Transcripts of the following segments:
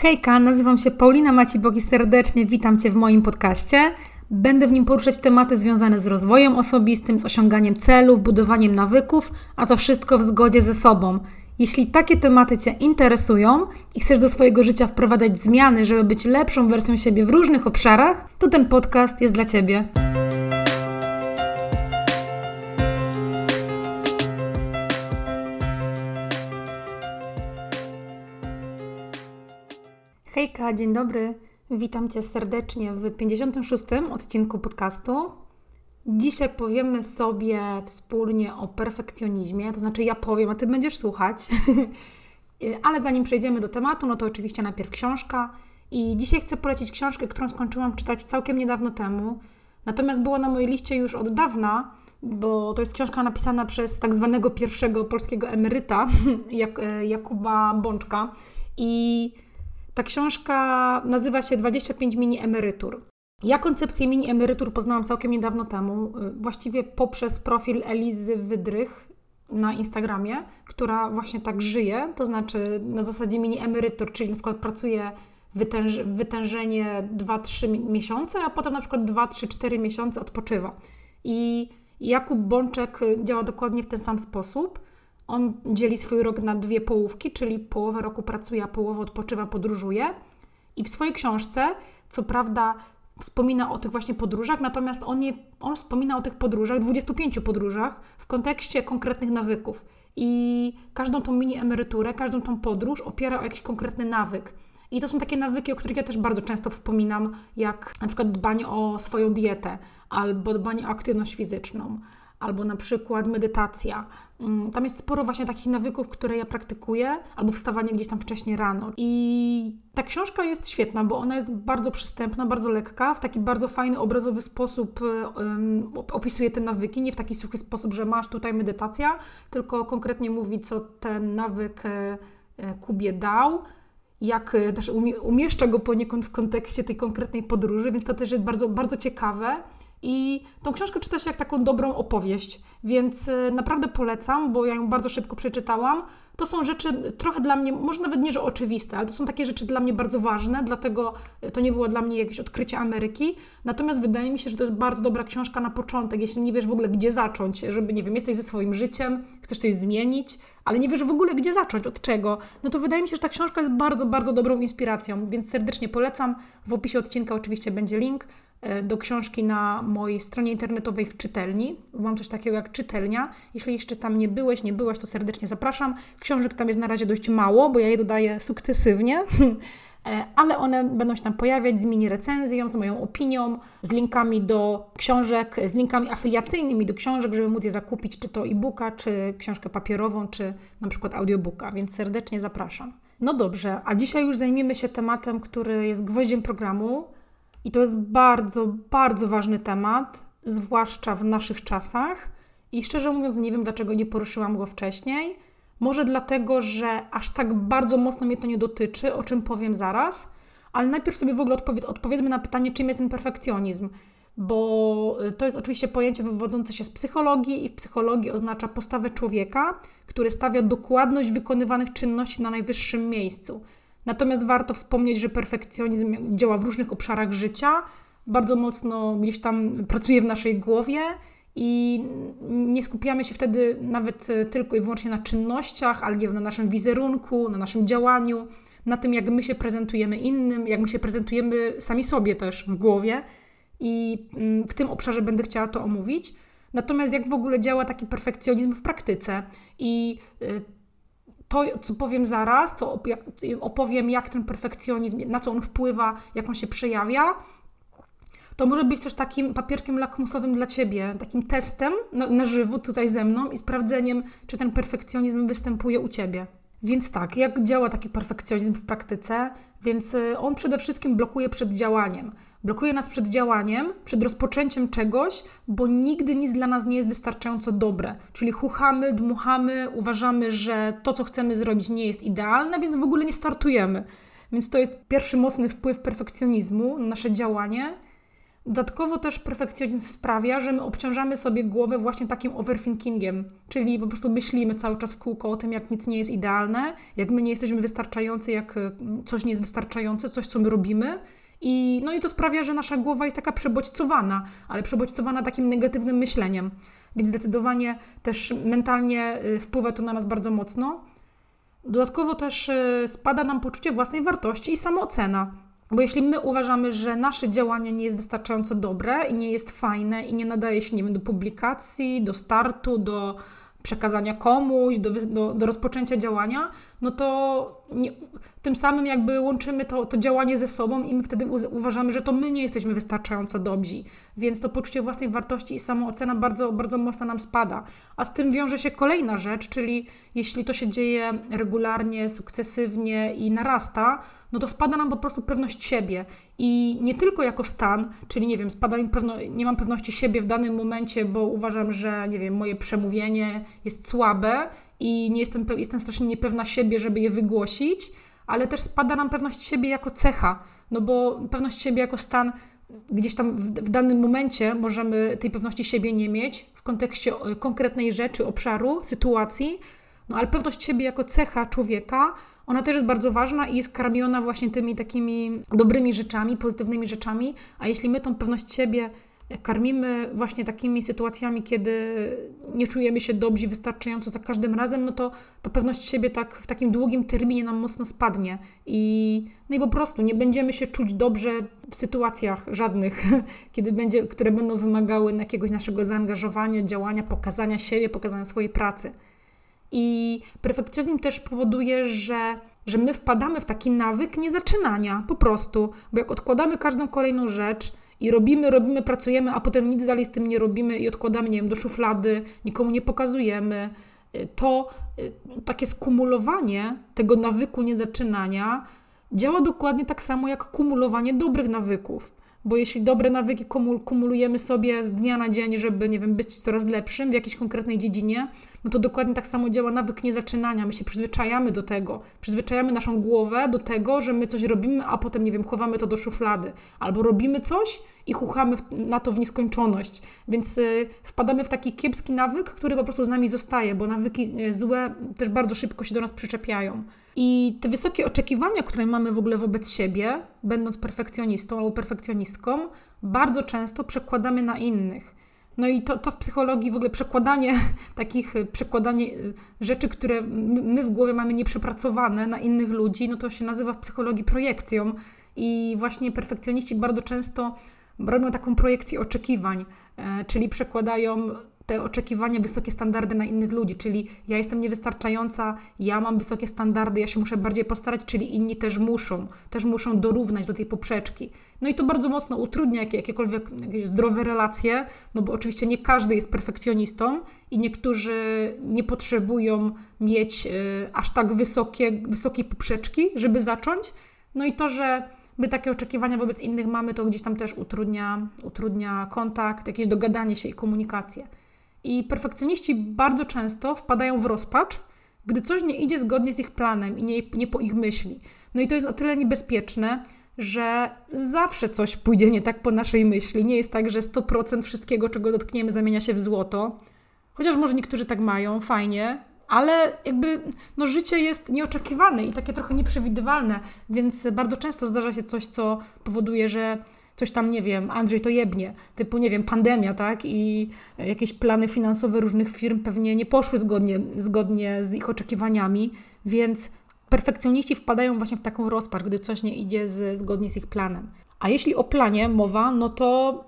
Hejka, nazywam się Paulina Macibok i serdecznie witam Cię w moim podcaście. Będę w nim poruszać tematy związane z rozwojem osobistym, z osiąganiem celów, budowaniem nawyków, a to wszystko w zgodzie ze sobą. Jeśli takie tematy Cię interesują i chcesz do swojego życia wprowadzać zmiany, żeby być lepszą wersją siebie w różnych obszarach, to ten podcast jest dla Ciebie. Hejka, dzień dobry. Witam Cię serdecznie w 56. odcinku podcastu. Dzisiaj powiemy sobie wspólnie o perfekcjonizmie, to znaczy ja powiem, a Ty będziesz słuchać. Ale zanim przejdziemy do tematu, no to oczywiście najpierw książka. I dzisiaj chcę polecić książkę, którą skończyłam czytać całkiem niedawno temu. Natomiast była na mojej liście już od dawna, bo to jest książka napisana przez tak zwanego pierwszego polskiego emeryta, Jak, Jakuba Bączka. I ta książka nazywa się 25 mini emerytur. Ja koncepcję mini emerytur poznałam całkiem niedawno temu, y, właściwie poprzez profil Elizy Wydrych na Instagramie, która właśnie tak żyje, to znaczy na zasadzie mini emerytur, czyli na przykład pracuje wytęż wytężenie 2-3 miesiące, a potem na przykład 2-3-4 miesiące odpoczywa. I Jakub Bączek działa dokładnie w ten sam sposób. On dzieli swój rok na dwie połówki, czyli połowę roku pracuje, a połowę odpoczywa, podróżuje. I w swojej książce, co prawda, wspomina o tych właśnie podróżach, natomiast on, on wspomina o tych podróżach, 25 podróżach, w kontekście konkretnych nawyków. I każdą tą mini emeryturę, każdą tą podróż opiera o jakiś konkretny nawyk. I to są takie nawyki, o których ja też bardzo często wspominam, jak na przykład dbanie o swoją dietę, albo dbanie o aktywność fizyczną, albo na przykład medytacja. Mm, tam jest sporo właśnie takich nawyków, które ja praktykuję, albo wstawanie gdzieś tam wcześniej rano. I ta książka jest świetna, bo ona jest bardzo przystępna, bardzo lekka, w taki bardzo fajny, obrazowy sposób um, opisuje te nawyki, nie w taki suchy sposób, że masz tutaj medytacja, tylko konkretnie mówi, co ten nawyk e, e, Kubie dał, jak też umieszcza go poniekąd w kontekście tej konkretnej podróży, więc to też jest bardzo, bardzo ciekawe. I tą książkę czyta się jak taką dobrą opowieść, więc y, naprawdę polecam, bo ja ją bardzo szybko przeczytałam. To są rzeczy trochę dla mnie, może nawet nie, że oczywiste, ale to są takie rzeczy dla mnie bardzo ważne, dlatego y, to nie było dla mnie jakieś odkrycie Ameryki. Natomiast wydaje mi się, że to jest bardzo dobra książka na początek, jeśli nie wiesz w ogóle gdzie zacząć, żeby, nie wiem, jesteś ze swoim życiem, chcesz coś zmienić, ale nie wiesz w ogóle gdzie zacząć, od czego, no to wydaje mi się, że ta książka jest bardzo, bardzo dobrą inspiracją, więc serdecznie polecam. W opisie odcinka oczywiście będzie link. E, do książki na mojej stronie internetowej w czytelni. Mam coś takiego jak czytelnia. Jeśli jeszcze tam nie byłeś, nie byłaś, to serdecznie zapraszam. Książek tam jest na razie dość mało, bo ja je dodaję sukcesywnie. E, ale one będą się tam pojawiać z mini recenzją, z moją opinią, z linkami do książek, z linkami afiliacyjnymi do książek, żeby móc je zakupić, czy to e-booka, czy książkę papierową, czy na przykład audiobooka, więc serdecznie zapraszam. No dobrze, a dzisiaj już zajmiemy się tematem, który jest gwoździem programu, i to jest bardzo, bardzo ważny temat, zwłaszcza w naszych czasach. I szczerze mówiąc, nie wiem, dlaczego nie poruszyłam go wcześniej. Może dlatego, że aż tak bardzo mocno mnie to nie dotyczy, o czym powiem zaraz. Ale najpierw sobie w ogóle odpowiedz, odpowiedzmy na pytanie, czym jest ten perfekcjonizm. Bo y, to jest oczywiście pojęcie wywodzące się z psychologii, i w psychologii oznacza postawę człowieka, który stawia dokładność wykonywanych czynności na najwyższym miejscu. Natomiast warto wspomnieć, że perfekcjonizm działa w różnych obszarach życia, bardzo mocno gdzieś tam pracuje w naszej głowie i nie skupiamy się wtedy nawet e, tylko i wyłącznie na czynnościach, ale nie na naszym wizerunku, na naszym działaniu, na tym, jak my się prezentujemy innym, jak my się prezentujemy sami sobie też w głowie. I mm, w tym obszarze będę chciała to omówić. Natomiast jak w ogóle działa taki perfekcjonizm w praktyce i e, to, co powiem zaraz, co opowiem, jak ten perfekcjonizm, na co on wpływa, jak on się przejawia, to może być też takim papierkiem lakmusowym dla Ciebie, takim testem na, na żywo tutaj ze mną i sprawdzeniem, czy ten perfekcjonizm występuje u Ciebie. Więc tak, jak działa taki perfekcjonizm w praktyce? Więc y, on przede wszystkim blokuje przed działaniem. Blokuje nas przed działaniem, przed rozpoczęciem czegoś, bo nigdy nic dla nas nie jest wystarczająco dobre. Czyli chuchamy, dmuchamy, uważamy, że to, co chcemy zrobić, nie jest idealne, więc w ogóle nie startujemy. Więc to jest pierwszy mocny wpływ perfekcjonizmu na nasze działanie. Dodatkowo też perfekcjonizm sprawia, że my obciążamy sobie głowę właśnie takim overthinkingiem, czyli po prostu myślimy cały czas w kółko o tym, jak nic nie jest idealne, jak my nie jesteśmy wystarczający, jak y, coś nie jest wystarczające, coś, co my robimy. I, no i to sprawia, że nasza głowa jest taka przebodźcowana, ale przebodźcowana takim negatywnym myśleniem. Więc zdecydowanie też mentalnie y, wpływa to na nas bardzo mocno. Dodatkowo też y, spada nam poczucie własnej wartości i samoocena. Bo jeśli my uważamy, że nasze działanie nie jest wystarczająco dobre i nie jest fajne i nie nadaje się, nie wiem, do publikacji, do startu, do przekazania komuś, do, do, do rozpoczęcia działania, no to nie, tym samym jakby łączymy to, to działanie ze sobą i my wtedy uważamy, że to my nie jesteśmy wystarczająco dobrzy. Więc to poczucie własnej wartości i samoocena bardzo, bardzo mocno nam spada. A z tym wiąże się kolejna rzecz, czyli jeśli to się dzieje regularnie, sukcesywnie i narasta, no to spada nam po prostu pewność siebie. I nie tylko jako stan, czyli nie wiem, spada mi pewno, nie mam pewności siebie w danym momencie, bo uważam, że nie wiem, moje przemówienie jest słabe i nie jestem, jestem strasznie niepewna siebie, żeby je wygłosić, ale też spada nam pewność siebie jako cecha, no bo pewność siebie jako stan gdzieś tam w, w, danym momencie możemy tej pewności siebie nie mieć w kontekście e, konkretnej rzeczy, obszaru, sytuacji, no ale pewność siebie jako cecha człowieka ona też jest bardzo ważna i jest karmiona właśnie tymi takimi dobrymi rzeczami, pozytywnymi rzeczami, a jeśli my tą pewność siebie karmimy właśnie takimi sytuacjami, kiedy nie czujemy się dobrze wystarczająco za każdym razem, no to ta pewność siebie tak w takim długim terminie nam mocno spadnie i no i po prostu nie będziemy się czuć dobrze w sytuacjach żadnych, kiedy będzie, które będą wymagały jakiegoś naszego zaangażowania, działania, pokazania siebie, pokazania swojej pracy. I perfekcjonizm też powoduje, że, że my wpadamy w taki nawyk niezaczynania po prostu, bo jak odkładamy każdą kolejną rzecz i robimy, robimy, pracujemy, a potem nic dalej z tym nie robimy i odkładamy, nie wiem, do szuflady, nikomu nie pokazujemy, y, to y, takie skumulowanie tego nawyku niezaczynania działa dokładnie tak samo jak kumulowanie dobrych nawyków bo jeśli dobre nawyki kumulujemy sobie z dnia na dzień, żeby, nie wiem, być coraz lepszym w jakiejś konkretnej dziedzinie, no to dokładnie tak samo działa nawyk niezaczynania. My się przyzwyczajamy do tego, przyzwyczajamy naszą głowę do tego, że my coś robimy, a potem, nie wiem, chowamy to do szuflady, albo robimy coś i chuchamy na to w nieskończoność. Więc y, wpadamy w taki kiepski nawyk, który po prostu z nami zostaje, bo nawyki y, złe też bardzo szybko się do nas przyczepiają. I te wysokie oczekiwania, które mamy w ogóle wobec siebie, będąc perfekcjonistą albo perfekcjonistką, bardzo często przekładamy na innych. No i to, to w psychologii w ogóle przekładanie takich, przekładanie y, rzeczy, które my w głowie mamy nieprzepracowane na innych ludzi, no to się nazywa w psychologii projekcją. I właśnie perfekcjoniści bardzo często robią taką projekcję oczekiwań, e, czyli przekładają te oczekiwania, wysokie standardy na innych ludzi, czyli ja jestem niewystarczająca, ja mam wysokie standardy, ja się muszę bardziej postarać, czyli inni też muszą, też muszą dorównać do tej poprzeczki. No i to bardzo mocno utrudnia jakie, jakiekolwiek jakieś zdrowe relacje, no bo oczywiście nie każdy jest perfekcjonistą i niektórzy nie potrzebują mieć y, aż tak wysokie, wysokiej poprzeczki, żeby zacząć. No i to, że my takie oczekiwania wobec innych mamy, to gdzieś tam też utrudnia, utrudnia kontakt, jakieś dogadanie się i komunikację. I perfekcjoniści bardzo często wpadają w rozpacz, gdy coś nie idzie zgodnie z ich planem i nie, nie po ich myśli. No i to jest o tyle niebezpieczne, że zawsze coś pójdzie nie tak po naszej myśli. Nie jest tak, że 100% wszystkiego, czego dotkniemy, zamienia się w złoto. Chociaż może niektórzy tak mają, fajnie, ale jakby no, życie jest nieoczekiwane i takie trochę nieprzewidywalne, więc bardzo często zdarza się coś, co powoduje, że coś tam, nie wiem, Andrzej to jebnie, typu, nie wiem, pandemia, tak, i jakieś plany finansowe różnych firm pewnie nie poszły zgodnie, zgodnie z ich oczekiwaniami, więc perfekcjoniści wpadają właśnie w taką rozpacz, gdy coś nie idzie z, zgodnie z ich planem. A jeśli o planie mowa, no to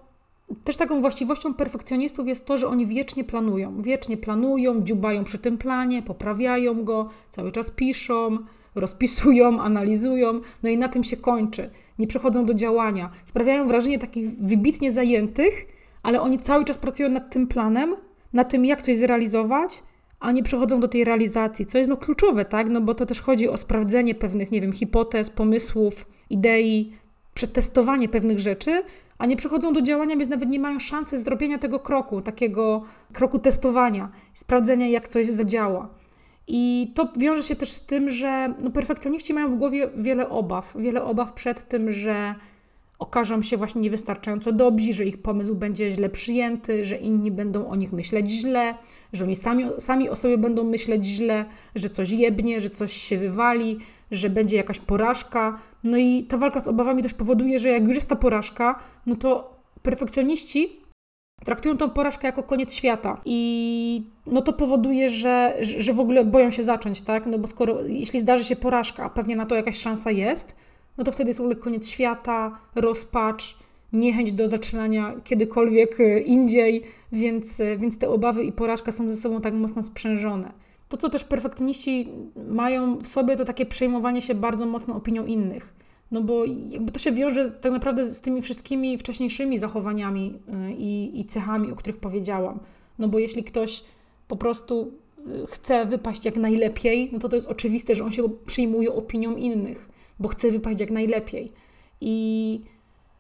też taką właściwością perfekcjonistów jest to, że oni wiecznie planują. Wiecznie planują, dziubają przy tym planie, poprawiają go, cały czas piszą, rozpisują, analizują, no i na tym się kończy. Nie przechodzą do działania. Sprawiają wrażenie takich wybitnie zajętych, ale oni cały czas pracują nad tym planem, nad tym, jak coś zrealizować, a nie przechodzą do tej realizacji, co jest no kluczowe, tak? No bo to też chodzi o sprawdzenie pewnych, nie wiem, hipotez, pomysłów, idei, przetestowanie pewnych rzeczy, a nie przechodzą do działania, więc nawet nie mają szansy zrobienia tego kroku, takiego kroku testowania, sprawdzenia, jak coś zadziała. I to wiąże się też z tym, że no, perfekcjoniści mają w głowie wiele obaw. Wiele obaw przed tym, że okażą się właśnie niewystarczająco dobrzy, że ich pomysł będzie źle przyjęty, że inni będą o nich myśleć źle, że oni sami, sami o sobie będą myśleć źle, że coś jebnie, że coś się wywali, że będzie jakaś porażka. No i ta walka z obawami też powoduje, że jak już jest ta porażka, no to perfekcjoniści traktują tą porażkę jako koniec świata. I no to powoduje, że, że w ogóle boją się zacząć, tak? No bo skoro, jeśli zdarzy się porażka, a pewnie na to jakaś szansa jest, no to wtedy jest w ogóle koniec świata, rozpacz, niechęć do zaczynania kiedykolwiek e, indziej, więc, e, więc te obawy i porażka są ze sobą tak mocno sprzężone. To, co też perfekcjoniści mają w sobie, to takie przejmowanie się bardzo mocno opinią innych. No bo jakby to się wiąże tak naprawdę z tymi wszystkimi wcześniejszymi zachowaniami e, i, i cechami, o których powiedziałam. No bo jeśli ktoś po prostu chce wypaść jak najlepiej, no to to jest oczywiste, że on się przyjmuje opinią innych, bo chce wypaść jak najlepiej. I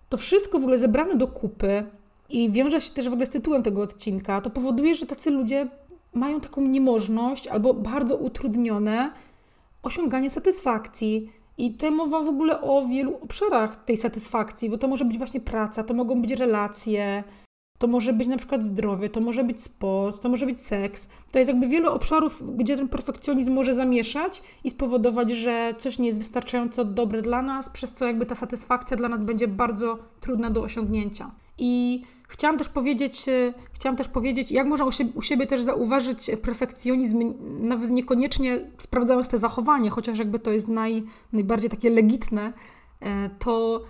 to wszystko w ogóle zebrane do kupy i wiąże się też w ogóle z tytułem tego odcinka, to powoduje, że tacy ludzie mają taką niemożność albo bardzo utrudnione osiąganie satysfakcji. I tutaj mowa w ogóle o wielu obszarach tej satysfakcji, bo to może być właśnie praca, to mogą być relacje, to może być na przykład zdrowie, to może być sport, to może być seks. To jest jakby wiele obszarów, gdzie ten perfekcjonizm może zamieszać i spowodować, że coś nie jest wystarczająco dobre dla nas, przez co jakby ta satysfakcja dla nas będzie bardzo trudna do osiągnięcia. I chciałam też powiedzieć, e, chciałam też powiedzieć, jak można u siebie, u siebie też zauważyć perfekcjonizm, nawet niekoniecznie sprawdzając te zachowanie, chociaż jakby to jest naj, najbardziej takie legitne, e, to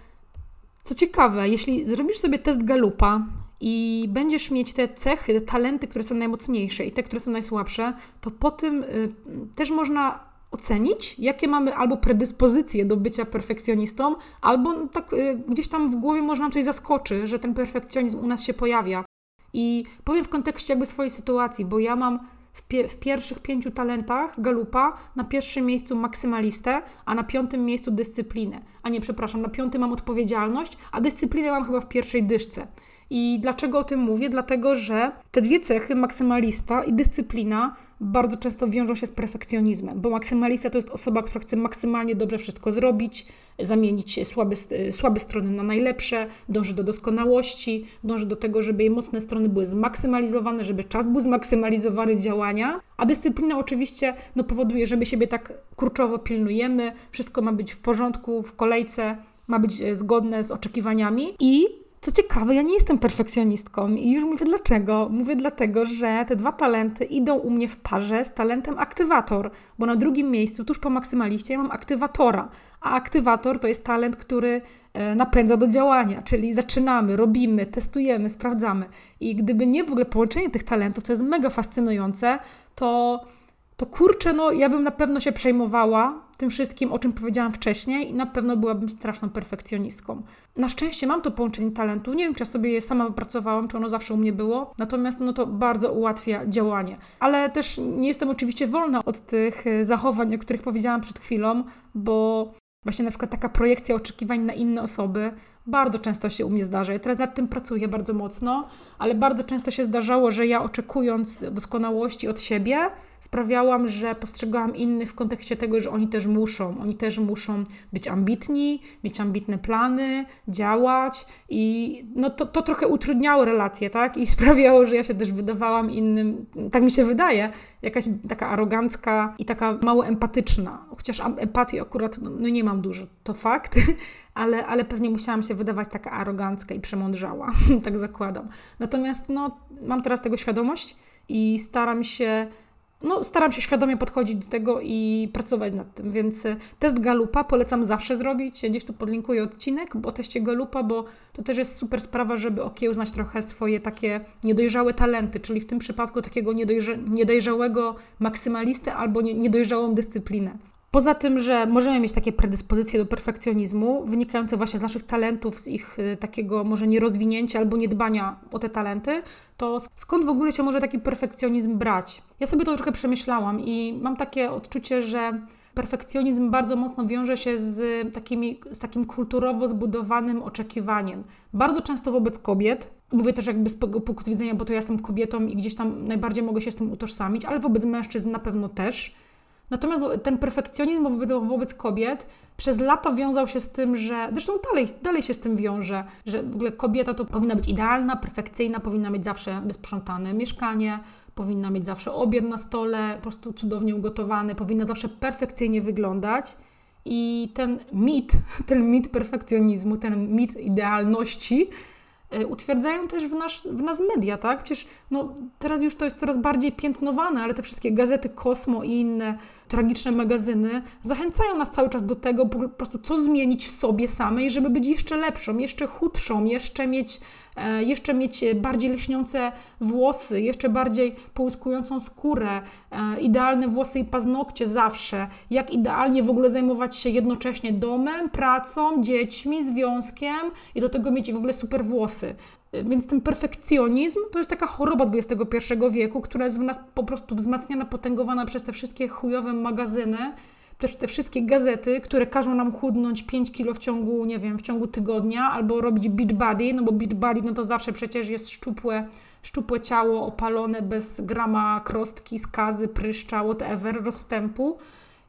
co ciekawe, jeśli zrobisz sobie test Galupa i będziesz mieć te cechy, te talenty, które są najmocniejsze i te, które są najsłabsze, to po tym y, też można ocenić, jakie mamy albo predyspozycje do bycia perfekcjonistą, albo tak y, gdzieś tam w głowie można nam coś zaskoczy, że ten perfekcjonizm u nas się pojawia. I powiem w kontekście jakby swojej sytuacji, bo ja mam w, pie w, pierwszych pięciu talentach Galupa na pierwszym miejscu maksymalistę, a na piątym miejscu dyscyplinę. A nie, przepraszam, na piątym mam odpowiedzialność, a dyscyplinę mam chyba w pierwszej dyszce. I dlaczego o tym mówię? Dlatego, że te dwie cechy, maksymalista i dyscyplina, bardzo często wiążą się z perfekcjonizmem, bo maksymalista to jest osoba, która chce maksymalnie dobrze wszystko zrobić, zamienić słabe, słabe strony na najlepsze, dąży do doskonałości, dąży do tego, żeby jej mocne strony były zmaksymalizowane, żeby czas był zmaksymalizowany działania, a dyscyplina oczywiście no, powoduje, że my siebie tak kurczowo pilnujemy, wszystko ma być w porządku, w kolejce, ma być e, zgodne z oczekiwaniami i co ciekawe, ja nie jestem perfekcjonistką i już mówię dlaczego. Mówię dlatego, że te dwa talenty idą u mnie w parze z talentem aktywator, bo na drugim miejscu, tuż po maksymaliście, ja mam aktywatora, a aktywator to jest talent, który e, napędza do działania, czyli zaczynamy, robimy, testujemy, sprawdzamy. I gdyby nie w ogóle połączenie tych talentów, co jest mega fascynujące, to to kurczę, no ja bym na pewno się przejmowała tym wszystkim, o czym powiedziałam wcześniej i na pewno byłabym straszną perfekcjonistką. Na szczęście mam to połączenie talentu. Nie wiem, czy ja sobie je sama wypracowałam, czy ono zawsze u mnie było, natomiast no to bardzo ułatwia działanie. Ale też nie jestem oczywiście wolna od tych e, zachowań, o których powiedziałam przed chwilą, bo Właśnie na przykład taka projekcja oczekiwań na inne osoby bardzo często się u mnie zdarza. Ja teraz nad tym pracuję bardzo mocno, ale bardzo często się zdarzało, że ja oczekując doskonałości od siebie, sprawiałam, że postrzegałam innych w kontekście tego, że oni też muszą. Oni też muszą być ambitni, mieć ambitne plany, działać i no to, to trochę utrudniało relacje, tak? I sprawiało, że ja się też wydawałam innym, tak mi się wydaje, jakaś taka arogancka i taka mało empatyczna. Chociaż empatii akurat no, no nie mam dużo, to fakt, ale, ale pewnie musiałam się wydawać taka arogancka i przemądrzała, tak zakładam. Natomiast no, mam teraz tego świadomość i staram się no, staram się świadomie podchodzić do tego i pracować nad tym, więc e, test Galupa polecam zawsze zrobić. Gdzieś tu podlinkuję odcinek o teście Galupa, bo to też jest super sprawa, żeby okiełznać trochę swoje takie niedojrzałe talenty, czyli w tym przypadku takiego niedojrza niedojrzałego maksymalistę albo niedojrzałą dyscyplinę. Poza tym, że możemy mieć takie predyspozycje do perfekcjonizmu, wynikające właśnie z naszych talentów, z ich y, takiego może nierozwinięcia albo niedbania o te talenty, to skąd w ogóle się może taki perfekcjonizm brać? Ja sobie to trochę przemyślałam i mam takie odczucie, że perfekcjonizm bardzo mocno wiąże się z, takimi, z takim kulturowo zbudowanym oczekiwaniem. Bardzo często wobec kobiet, mówię też jakby z punktu widzenia, bo to ja jestem kobietą i gdzieś tam najbardziej mogę się z tym utożsamić, ale wobec mężczyzn na pewno też Natomiast ten perfekcjonizm wobec, wobec kobiet przez lata wiązał się z tym, że zresztą dalej, dalej się z tym wiąże, że w ogóle kobieta to powinna być idealna, perfekcyjna, powinna mieć zawsze wysprzątane mieszkanie, powinna mieć zawsze obiad na stole, po prostu cudownie ugotowany, powinna zawsze perfekcyjnie wyglądać. I ten mit, ten mit perfekcjonizmu, ten mit idealności e, utwierdzają też w, nasz, w nas media, tak? Przecież no, teraz już to jest coraz bardziej piętnowane, ale te wszystkie gazety Kosmo i inne tragiczne magazyny zachęcają nas cały czas do tego, po prostu co zmienić w sobie samej, żeby być jeszcze lepszą, jeszcze chudszą, jeszcze mieć, e, jeszcze mieć bardziej leśniące włosy, jeszcze bardziej połyskującą skórę, e, idealne włosy i paznokcie zawsze, jak idealnie w ogóle zajmować się jednocześnie domem, pracą, dziećmi, związkiem i do tego mieć w ogóle super włosy. Więc ten perfekcjonizm to jest taka choroba XXI wieku, która jest w nas po prostu wzmacniana, potęgowana przez te wszystkie chujowe magazyny, też te wszystkie gazety, które każą nam chudnąć 5 kilo w ciągu, nie wiem, w ciągu tygodnia, albo robić beach body, no bo beach body no to zawsze przecież jest szczupłe, szczupłe ciało opalone bez grama krostki, skazy, pryszcza, whatever, rozstępu.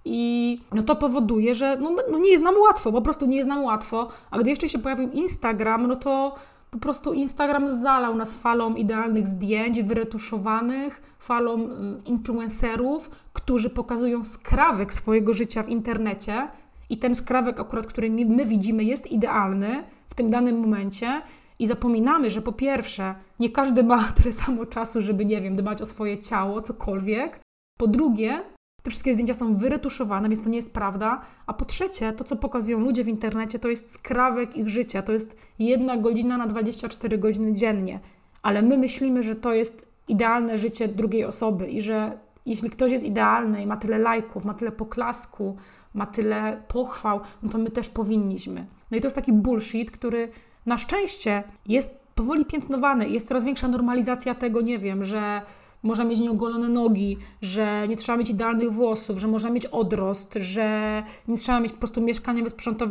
I no to powoduje, że no, no nie jest nam łatwo, po prostu nie jest nam łatwo. A gdy jeszcze się pojawił Instagram, no to po prostu Instagram zalał nas falą idealnych zdjęć, wyretuszowanych, falą y, influencerów, którzy pokazują skrawek swojego życia w internecie. I ten skrawek, akurat, który my widzimy, jest idealny w tym danym momencie. I zapominamy, że po pierwsze, nie każdy ma tyle samo czasu, żeby, nie wiem, dbać o swoje ciało, cokolwiek. Po drugie, te wszystkie zdjęcia są wyretuszowane, więc to nie jest prawda. A po trzecie, to co pokazują ludzie w internecie, to jest skrawek ich życia. To jest jedna godzina na 24 godziny dziennie. Ale my myślimy, że to jest idealne życie drugiej osoby i że jeśli ktoś jest idealny i ma tyle lajków, ma tyle poklasku, ma tyle pochwał, no to my też powinniśmy. No i to jest taki bullshit, który na szczęście jest powoli piętnowany. Jest coraz większa normalizacja tego, nie wiem, że można mieć nieogolone nogi, że nie trzeba mieć idealnych włosów, że można mieć odrost, że nie trzeba mieć po prostu mieszkania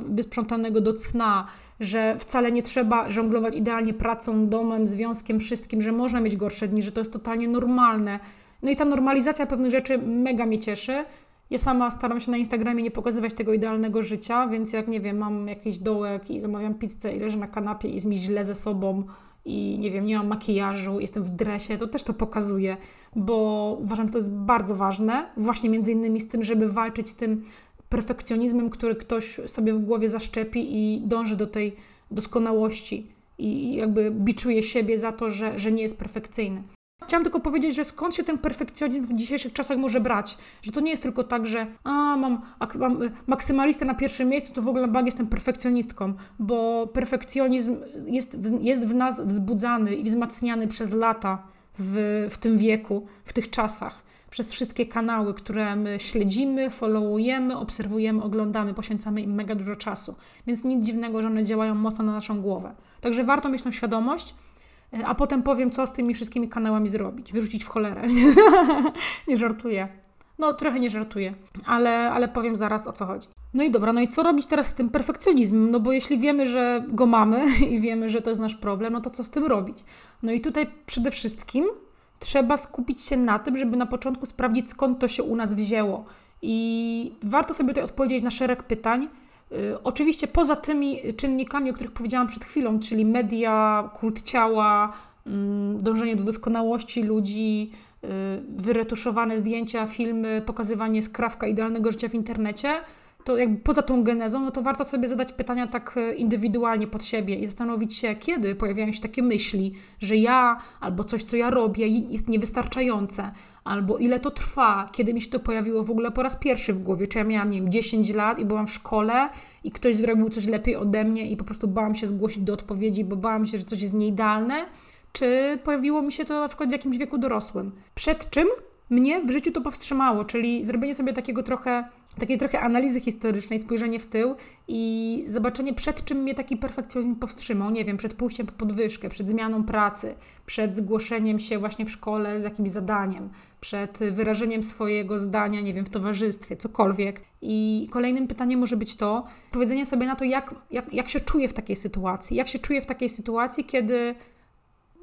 wysprzątanego do cna, że wcale nie trzeba żonglować idealnie pracą, domem, związkiem, wszystkim, że można mieć gorsze dni, że to jest totalnie normalne. No i ta normalizacja pewnych rzeczy mega mnie cieszy. Ja sama staram się na Instagramie nie pokazywać tego idealnego życia, więc jak nie wiem, mam jakiś dołek i zamawiam pizzę i leżę na kanapie i jest mi źle ze sobą, i nie wiem, nie mam makijażu, jestem w dresie, to też to pokazuje, bo uważam, że to jest bardzo ważne, właśnie między innymi z tym, żeby walczyć z tym perfekcjonizmem, który ktoś sobie w głowie zaszczepi i dąży do tej doskonałości i jakby biczuje siebie za to, że, że nie jest perfekcyjny. Chciałam tylko powiedzieć, że skąd się ten perfekcjonizm w dzisiejszych czasach może brać? Że to nie jest tylko tak, że a, mam, mam y, maksymalistę na pierwszym miejscu, to w ogóle bag jestem perfekcjonistką, bo perfekcjonizm jest, jest w nas wzbudzany i wzmacniany przez lata w, w tym wieku, w tych czasach. Przez wszystkie kanały, które my śledzimy, followujemy, obserwujemy, oglądamy, poświęcamy im mega dużo czasu. Więc nic dziwnego, że one działają mocno na naszą głowę. Także warto mieć tą świadomość, a potem powiem, co z tymi wszystkimi kanałami zrobić. Wyrzucić w cholerę. nie żartuję. No, trochę nie żartuję, ale, ale powiem zaraz o co chodzi. No i dobra, no i co robić teraz z tym perfekcjonizmem? No bo jeśli wiemy, że go mamy i wiemy, że to jest nasz problem, no to co z tym robić? No i tutaj przede wszystkim trzeba skupić się na tym, żeby na początku sprawdzić, skąd to się u nas wzięło. I warto sobie tutaj odpowiedzieć na szereg pytań, oczywiście poza tymi czynnikami, o których powiedziałam przed chwilą, czyli media, kult ciała, mm, dążenie do doskonałości ludzi, y, wyretuszowane zdjęcia, filmy, pokazywanie skrawka idealnego życia w internecie, to jakby poza tą genezą, no to warto sobie zadać pytania tak y, indywidualnie pod siebie i zastanowić się, kiedy pojawiają się takie myśli, że ja albo coś, co ja robię, jest niewystarczające, albo ile to trwa, kiedy mi się to pojawiło w ogóle po raz pierwszy w głowie, czy ja miałam, nie wiem, 10 lat i byłam w szkole i ktoś zrobił coś lepiej ode mnie i po prostu bałam się zgłosić do odpowiedzi, bo bałam się, że coś jest nieidealne, czy pojawiło mi się to na przykład w jakimś wieku dorosłym. Przed czym mnie w życiu to powstrzymało, czyli zrobienie sobie takiego trochę, takiej trochę analizy historycznej, spojrzenie w tył i zobaczenie, przed czym mnie taki perfekcjonizm powstrzymał. Nie wiem, przed pójściem po podwyżkę, przed zmianą pracy, przed zgłoszeniem się właśnie w szkole z jakimś zadaniem, przed wyrażeniem swojego zdania, nie wiem, w towarzystwie, cokolwiek. I kolejnym pytaniem może być to, powiedzenie sobie na to, jak, jak, jak się czuję w takiej sytuacji, jak się czuję w takiej sytuacji, kiedy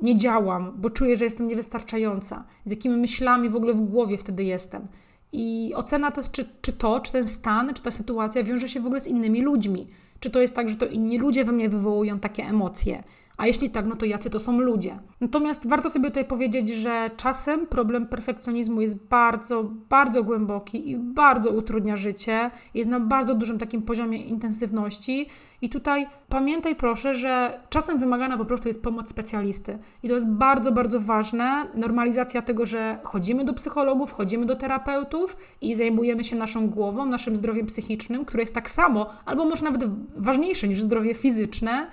nie działam, bo czuję, że jestem niewystarczająca, z jakimi myślami w ogóle w głowie wtedy jestem. I ocena to czy, czy to, czy ten stan, czy ta sytuacja wiąże się w ogóle z innymi ludźmi. Czy to jest tak, że to inni ludzie we mnie wywołują takie emocje? A jeśli tak, no to jacy to są ludzie? Natomiast warto sobie tutaj powiedzieć, że czasem problem perfekcjonizmu jest bardzo, bardzo głęboki i bardzo utrudnia życie. Jest na bardzo dużym takim poziomie intensywności. I tutaj pamiętaj proszę, że czasem wymagana po prostu jest pomoc specjalisty. I to jest bardzo, bardzo ważne. Normalizacja tego, że chodzimy do psychologów, chodzimy do terapeutów i zajmujemy się naszą głową, naszym zdrowiem psychicznym, które jest tak samo, albo może nawet ważniejsze niż zdrowie fizyczne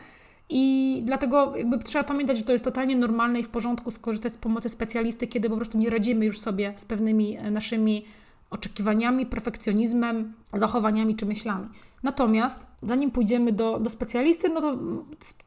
i dlatego jakby trzeba pamiętać, że to jest totalnie normalne i w porządku skorzystać z pomocy specjalisty, kiedy po prostu nie radzimy już sobie z pewnymi e, naszymi oczekiwaniami, perfekcjonizmem, zachowaniami czy myślami. Natomiast zanim pójdziemy do, do specjalisty, no to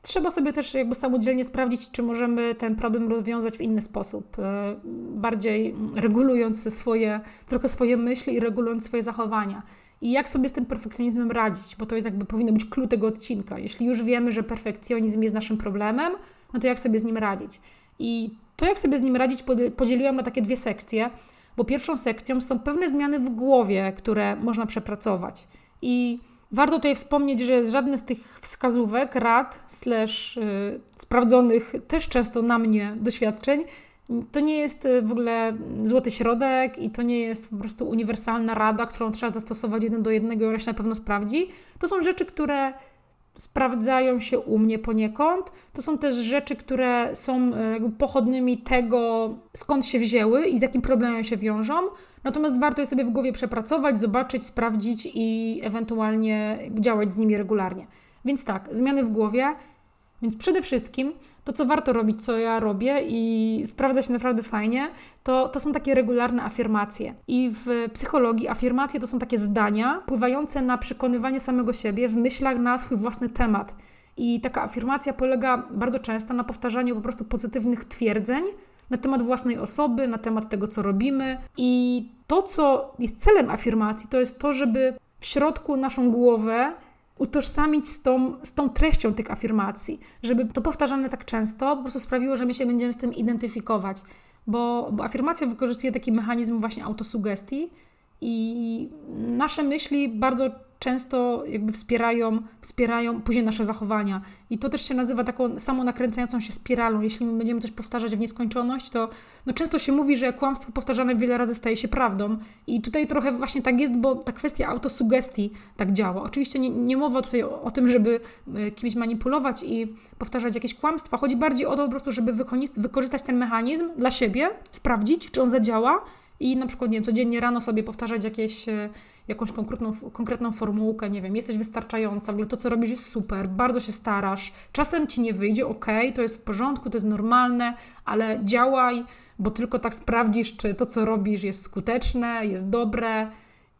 trzeba sobie też jakby samodzielnie sprawdzić, czy możemy ten problem rozwiązać w inny sposób, e, bardziej regulując swoje, trochę swoje myśli i regulując swoje zachowania i jak sobie z tym perfekcjonizmem radzić, bo to jest jakby powinno być klucz tego odcinka. Jeśli już wiemy, że perfekcjonizm jest naszym problemem, no to jak sobie z nim radzić? I to, jak sobie z nim radzić, podzieliłam na takie dwie sekcje, bo pierwszą sekcją są pewne zmiany w głowie, które można przepracować. I warto tutaj wspomnieć, że żadne z tych wskazówek, rad, slash yy, sprawdzonych też często na mnie doświadczeń, to nie jest y, w ogóle złoty środek i to nie jest po prostu uniwersalna rada, którą trzeba zastosować jeden do jednego i ona się na pewno sprawdzi. To są rzeczy, które sprawdzają się u mnie poniekąd. To są też rzeczy, które są y, pochodnymi tego, skąd się wzięły i z jakim problemem się wiążą. Natomiast warto je sobie w głowie przepracować, zobaczyć, sprawdzić i ewentualnie działać z nimi regularnie. Więc tak, zmiany w głowie. Więc przede wszystkim to, co warto robić, co ja robię i sprawdza się naprawdę fajnie, to, to są takie regularne afirmacje. I w psychologii afirmacje to są takie zdania pływające na przekonywanie samego siebie w myślach na swój własny temat. I taka afirmacja polega bardzo często na powtarzaniu po prostu pozytywnych twierdzeń na temat własnej osoby, na temat tego, co robimy. I to, co jest celem afirmacji, to jest to, żeby w środku naszą głowę utożsamić z tą, z tą treścią tych afirmacji, żeby to powtarzane tak często po prostu sprawiło, że my się będziemy z tym identyfikować. Bo, bo afirmacja wykorzystuje taki mechanizm właśnie autosugestii i nasze myśli bardzo często jakby wspierają, wspierają później nasze zachowania. I to też się nazywa taką samonakręcającą się spiralą. Jeśli my będziemy coś powtarzać w nieskończoność, to no często się mówi, że kłamstwo powtarzane wiele razy staje się prawdą. I tutaj trochę właśnie tak jest, bo ta kwestia autosugestii tak działa. Oczywiście nie, nie mowa tutaj o, o tym, żeby e, kimś manipulować i powtarzać jakieś kłamstwa. Chodzi bardziej o to po prostu, żeby wykorzystać ten mechanizm dla siebie, sprawdzić, czy on zadziała i na przykład, nie wiem, codziennie rano sobie powtarzać jakieś e, jakąś konkretną, konkretną formułkę, nie wiem, jesteś wystarczająca, w ogóle to, co robisz jest super, bardzo się starasz, czasem ci nie wyjdzie, ok, to jest w porządku, to jest normalne, ale działaj, bo tylko tak sprawdzisz, czy to, co robisz jest skuteczne, jest dobre.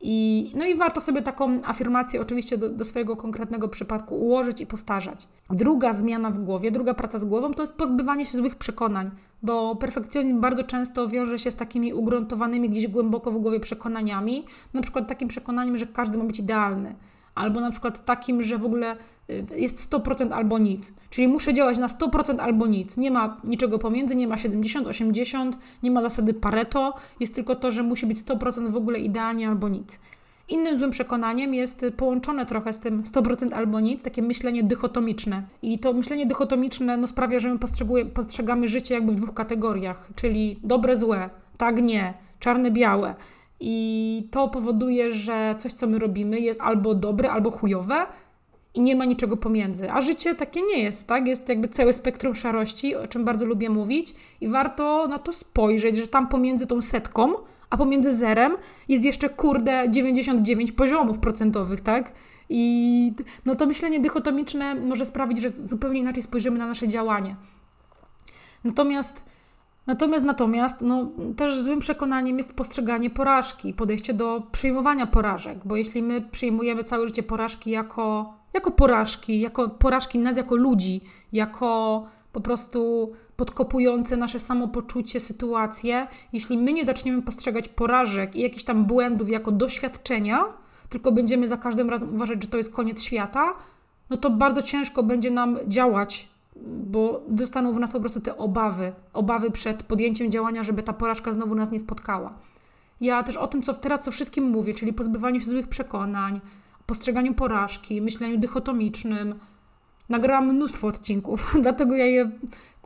I, no i warto sobie taką afirmację oczywiście do, do, swojego konkretnego przypadku ułożyć i powtarzać. Druga zmiana w głowie, druga praca z głową to jest pozbywanie się złych przekonań bo perfekcjonizm bardzo często wiąże się z takimi ugruntowanymi gdzieś głęboko w głowie przekonaniami, na przykład takim przekonaniem, że każdy ma być idealny, albo na przykład takim, że w ogóle y, jest 100% albo nic. Czyli muszę działać na 100% albo nic. Nie ma niczego pomiędzy, nie ma 70, 80, nie ma zasady Pareto, jest tylko to, że musi być 100% w ogóle idealnie albo nic. Innym złym przekonaniem jest połączone trochę z tym 100% albo nic, takie myślenie dychotomiczne. I to myślenie dychotomiczne no, sprawia, że my postrzegamy życie jakby w dwóch kategoriach, czyli dobre, złe, tak, nie, czarne, białe. I to powoduje, że coś, co my robimy, jest albo dobre, albo chujowe, i nie ma niczego pomiędzy. A życie takie nie jest, tak? Jest jakby całe spektrum szarości, o czym bardzo lubię mówić, i warto na to spojrzeć, że tam pomiędzy tą setką a pomiędzy zerem jest jeszcze kurde 99 poziomów procentowych, tak? I no to myślenie dychotomiczne może sprawić, że zupełnie inaczej spojrzymy na nasze działanie. Natomiast Natomiast, natomiast no, też złym przekonaniem jest postrzeganie porażki, podejście do przyjmowania porażek, bo jeśli my przyjmujemy całe życie porażki jako, jako porażki, jako porażki nas jako ludzi, jako po prostu podkopujące nasze samopoczucie sytuacje, jeśli my nie zaczniemy postrzegać porażek i jakichś tam błędów jako doświadczenia, tylko będziemy za każdym razem uważać, że to jest koniec świata, no to bardzo ciężko będzie nam działać, bo wystaną w nas po prostu te obawy, obawy przed podjęciem działania, żeby ta porażka znowu nas nie spotkała. Ja też o tym, co teraz co wszystkim mówię, czyli pozbywaniu się złych przekonań, postrzeganiu porażki, myśleniu dychotomicznym. Nagrałam mnóstwo odcinków, dlatego ja je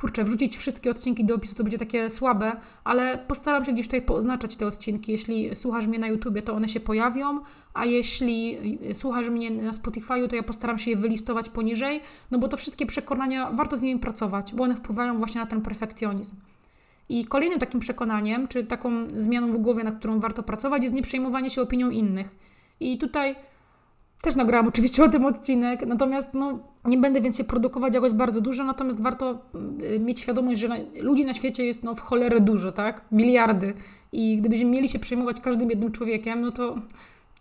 kurczę, wrzucić wszystkie odcinki do opisu to będzie takie słabe, ale postaram się gdzieś tutaj poznaczać te odcinki. Jeśli słuchasz mnie na YouTubie, to one się pojawią, a jeśli słuchasz mnie na Spotify'u, to ja postaram się je wylistować poniżej, no bo to wszystkie przekonania, warto z nimi pracować, bo one wpływają właśnie na ten perfekcjonizm. I kolejnym takim przekonaniem, czy taką zmianą w głowie, nad którą warto pracować, jest nieprzejmowanie się opinią innych. I tutaj też nagrałam oczywiście o tym odcinek, natomiast no, nie będę więc się produkować jakoś bardzo dużo, natomiast warto y, mieć świadomość, że na, ludzi na świecie jest no, w cholerę dużo, tak? Miliardy. I gdybyśmy mieli się przejmować każdym jednym człowiekiem, no to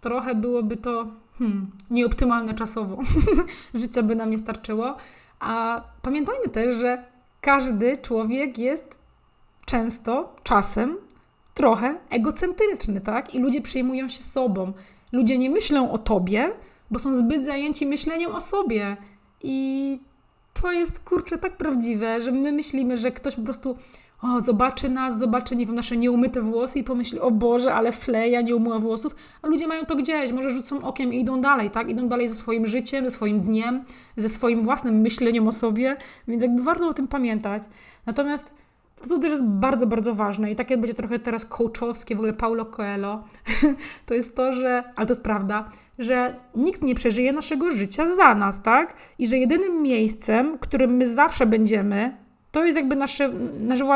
trochę byłoby to hmm, nieoptymalne czasowo. Życia by nam nie starczyło. A pamiętajmy też, że każdy człowiek jest często, czasem, trochę egocentryczny, tak? I ludzie przejmują się sobą. Ludzie nie myślą o tobie, bo są zbyt zajęci myśleniem o sobie. I to jest kurczę tak prawdziwe, że my myślimy, że ktoś po prostu o, zobaczy nas, zobaczy, nie wiem, nasze nieumyte włosy i pomyśli, o Boże, ale fleja nie umyła włosów, a ludzie mają to gdzieś, może rzucą okiem i idą dalej, tak? Idą dalej ze swoim życiem, ze swoim dniem, ze swoim własnym myśleniem o sobie, więc jakby warto o tym pamiętać. Natomiast to, to też jest bardzo, bardzo ważne i takie będzie trochę teraz coachowskie, w ogóle Paulo Coelho, to jest to, że, ale to jest prawda, że nikt nie przeżyje naszego życia za nas, tak? I że jedynym miejscem, którym my zawsze będziemy, to jest jakby nasze,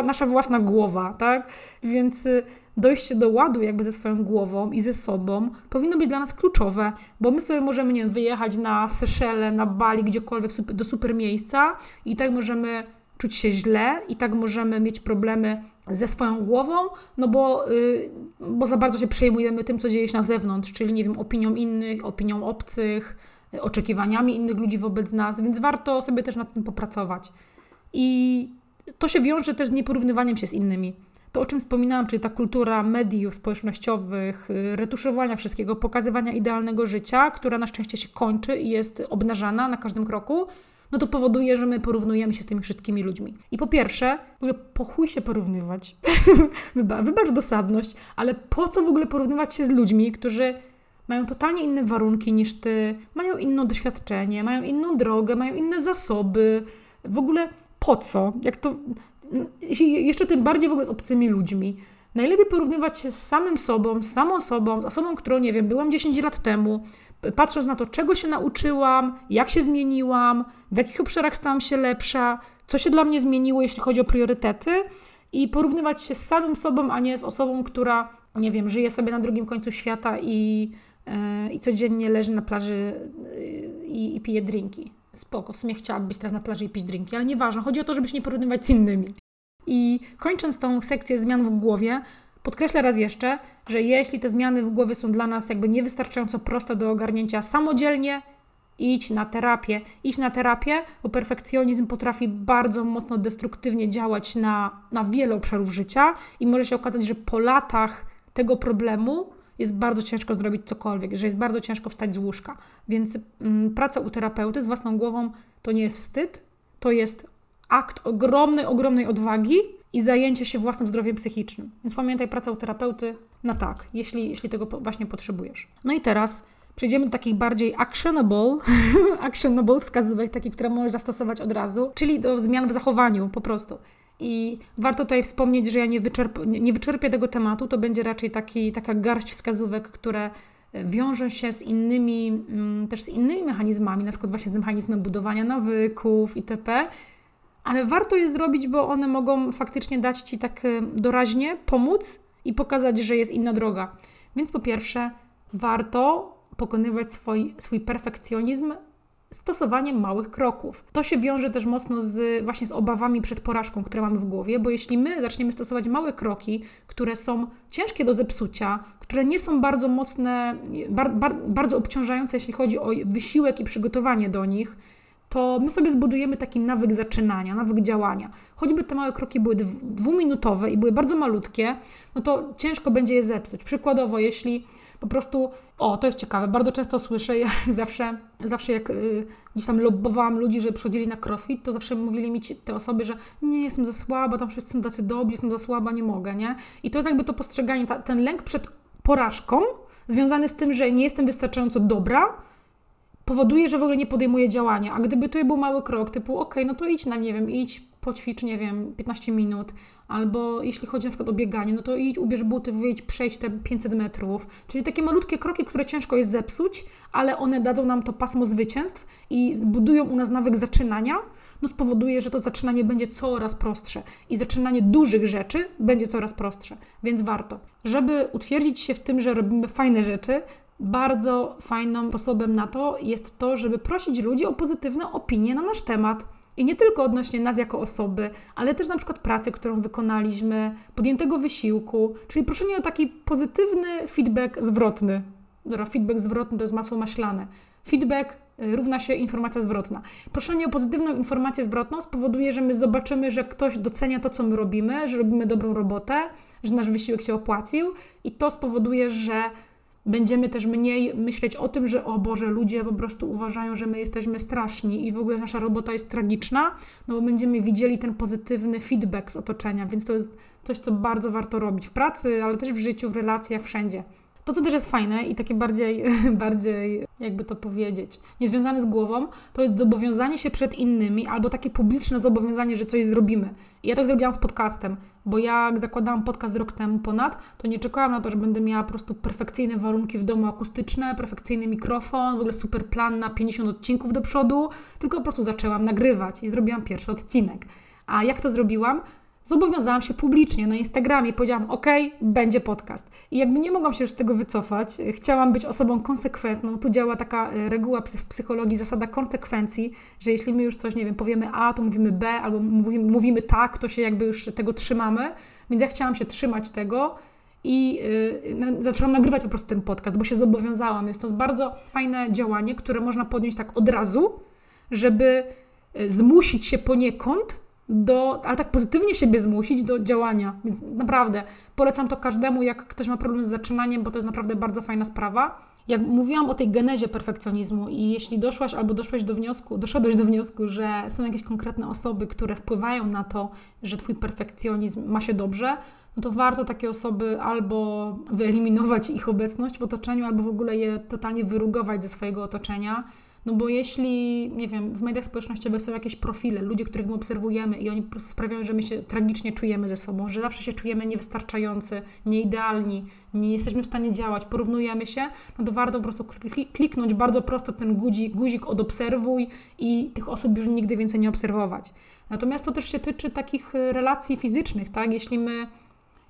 nasza, własna głowa, tak? Więc y, dojście do ładu jakby ze swoją głową i ze sobą powinno być dla nas kluczowe, bo my sobie możemy, nie wiem, wyjechać na Seszele, na Bali, gdziekolwiek do super miejsca i tak możemy czuć się źle i tak możemy mieć problemy ze swoją głową, no bo, yy, bo za bardzo się przejmujemy tym, co dzieje się na zewnątrz, czyli nie wiem, opinią innych, opinią obcych, yy, oczekiwaniami innych ludzi wobec nas, więc warto sobie też nad tym popracować. I to się wiąże też z nieporównywaniem się z innymi. To, o czym wspominałam, czyli ta kultura mediów społecznościowych, yy, retuszowania wszystkiego, pokazywania idealnego życia, która na szczęście się kończy i jest obnażana na każdym kroku, no to powoduje, że my porównujemy się z tymi wszystkimi ludźmi. I po pierwsze, w ogóle po chuj się porównywać. Wybacz dosadność, ale po co w ogóle porównywać się z ludźmi, którzy mają totalnie inne warunki niż ty, mają inne doświadczenie, mają inną drogę, mają inne zasoby. W ogóle po co? Jak to. Jeszcze tym bardziej w ogóle z obcymi ludźmi. Najlepiej porównywać się z samym sobą, z samą sobą, z osobą, którą, nie wiem, byłam 10 lat temu, patrząc na to, czego się nauczyłam, jak się zmieniłam, w jakich obszarach stałam się lepsza, co się dla mnie zmieniło, jeśli chodzi o priorytety, i porównywać się z samym sobą, a nie z osobą, która, nie wiem, żyje sobie na drugim końcu świata i, yy, i codziennie leży na plaży yy, i, i pije drinki. Spoko, w sumie chciałabym być teraz na plaży i pić drinki, ale nieważne, chodzi o to, żeby się nie porównywać z innymi. I kończąc tą sekcję zmian w głowie, Podkreślę raz jeszcze, że jeśli te zmiany w głowie są dla nas jakby niewystarczająco proste do ogarnięcia samodzielnie, idź na terapię. Idź na terapię, bo perfekcjonizm potrafi bardzo mocno destruktywnie działać na, na wiele obszarów życia i może się okazać, że po latach tego problemu jest bardzo ciężko zrobić cokolwiek, że jest bardzo ciężko wstać z łóżka. Więc mm, praca u terapeuty z własną głową to nie jest wstyd, to jest akt ogromnej, ogromnej odwagi i zajęcie się własnym zdrowiem psychicznym. Więc pamiętaj, praca u terapeuty na tak, jeśli, jeśli tego właśnie potrzebujesz. No i teraz przejdziemy do takich bardziej actionable, actionable wskazówek, takich, które możesz zastosować od razu, czyli do zmian w zachowaniu po prostu. I warto tutaj wspomnieć, że ja nie, wyczerp nie wyczerpię tego tematu, to będzie raczej taki, taka garść wskazówek, które wiążą się z innymi, mm, też z innymi mechanizmami, na przykład właśnie z mechanizmem budowania nawyków itp., ale warto je zrobić, bo one mogą faktycznie dać Ci tak y, doraźnie pomóc i pokazać, że jest inna droga. Więc po pierwsze, warto pokonywać swój, swój perfekcjonizm stosowaniem małych kroków. To się wiąże też mocno z, właśnie z obawami przed porażką, które mamy w głowie, bo jeśli my zaczniemy stosować małe kroki, które są ciężkie do zepsucia, które nie są bardzo mocne, bar, bar, bardzo obciążające, jeśli chodzi o wysiłek i przygotowanie do nich, to my sobie zbudujemy taki nawyk zaczynania, nawyk działania. Choćby te małe kroki były dwuminutowe i były bardzo malutkie, no to ciężko będzie je zepsuć. Przykładowo, jeśli Po prostu, o, to jest ciekawe, bardzo często słyszę, ja zawsze, zawsze jak y, gdzieś tam lobbowałam ludzi, że przychodzili na crossfit, to zawsze mówili mi ci, te osoby, że nie, jestem za słaba, tam wszyscy są tacy dobrzy, jestem za słaba, nie mogę, nie? I to jest jakby to postrzeganie, ta, ten lęk przed porażką, związany z tym, że nie jestem wystarczająco dobra, powoduje, że w ogóle nie podejmuję działania. A gdyby to był mały krok, typu, ok, no to idź na, nie wiem, idź, poćwicz, nie wiem, 15 minut, albo jeśli chodzi na przykład o bieganie, no to idź, ubierz buty, wyjdź, przejść te 500 metrów. Czyli takie malutkie kroki, które ciężko jest zepsuć, ale one dadzą nam to pasmo zwycięstw i zbudują u nas nawyk zaczynania, no spowoduje, że to zaczynanie będzie coraz prostsze i zaczynanie dużych rzeczy będzie coraz prostsze, więc warto. Żeby utwierdzić się w tym, że robimy fajne rzeczy, bardzo fajnym sposobem na to jest to, żeby prosić ludzi o pozytywne opinie na nasz temat. I nie tylko odnośnie nas jako osoby, ale też na przykład pracy, którą wykonaliśmy, podjętego wysiłku, czyli proszenie o taki pozytywny feedback zwrotny. Dobra, feedback zwrotny to jest masło maślane. Feedback y, równa się informacja zwrotna. Proszenie o pozytywną informację zwrotną spowoduje, że my zobaczymy, że ktoś docenia to, co my robimy, że robimy dobrą robotę, że nasz wysiłek się opłacił i to spowoduje, że będziemy też mniej myśleć o tym, że o Boże, ludzie po prostu uważają, że my jesteśmy straszni i w ogóle nasza robota jest tragiczna, no bo będziemy widzieli ten pozytywny feedback z otoczenia, więc to jest coś, co bardzo warto robić w pracy, ale też w życiu, w relacjach, wszędzie. To, co też jest fajne i takie bardziej, bardziej, jakby to powiedzieć, niezwiązane z głową, to jest zobowiązanie się przed innymi albo takie publiczne zobowiązanie, że coś zrobimy. I ja tak zrobiłam z podcastem, bo jak zakładałam podcast rok temu ponad, to nie czekałam na to, że będę miała po prostu perfekcyjne warunki w domu akustyczne, perfekcyjny mikrofon, w ogóle super plan na 50 odcinków do przodu, tylko po prostu zaczęłam nagrywać i zrobiłam pierwszy odcinek. A jak to zrobiłam? Zobowiązałam się publicznie na Instagramie. Powiedziałam, ok, będzie podcast. I jakby nie mogłam się już z tego wycofać, chciałam być osobą konsekwentną. Tu działa taka e, reguła w psychologii, zasada konsekwencji, że jeśli my już coś, nie wiem, powiemy A, to mówimy B, albo mówimy, mówimy tak, to się jakby już tego trzymamy. Więc ja chciałam się trzymać tego i yy, zaczęłam nagrywać po prostu ten podcast, bo się zobowiązałam. Jest to bardzo fajne działanie, które można podjąć tak od razu, żeby e, zmusić się poniekąd do, ale tak pozytywnie siebie zmusić do działania. Więc naprawdę polecam to każdemu, jak ktoś ma problem z zaczynaniem, bo to jest naprawdę bardzo fajna sprawa. Jak mówiłam o tej genezie perfekcjonizmu i jeśli doszłaś albo doszłeś do wniosku, doszedłeś do wniosku, że są jakieś konkretne osoby, które wpływają na to, że twój perfekcjonizm ma się dobrze, no to warto takie osoby albo wyeliminować ich obecność w otoczeniu, albo w ogóle je totalnie wyrugować ze swojego otoczenia no bo jeśli, nie wiem, w mediach społecznościowych są jakieś profile, ludzie, których my obserwujemy i oni sprawiają, że my się tragicznie czujemy ze sobą, że zawsze się czujemy niewystarczający, nieidealni, nie jesteśmy w stanie działać, porównujemy się, no to warto po prostu kliknąć bardzo prosto ten guzik, guzik odobserwuj i tych osób już nigdy więcej nie obserwować. Natomiast to też się tyczy takich e, relacji fizycznych, tak? Jeśli my,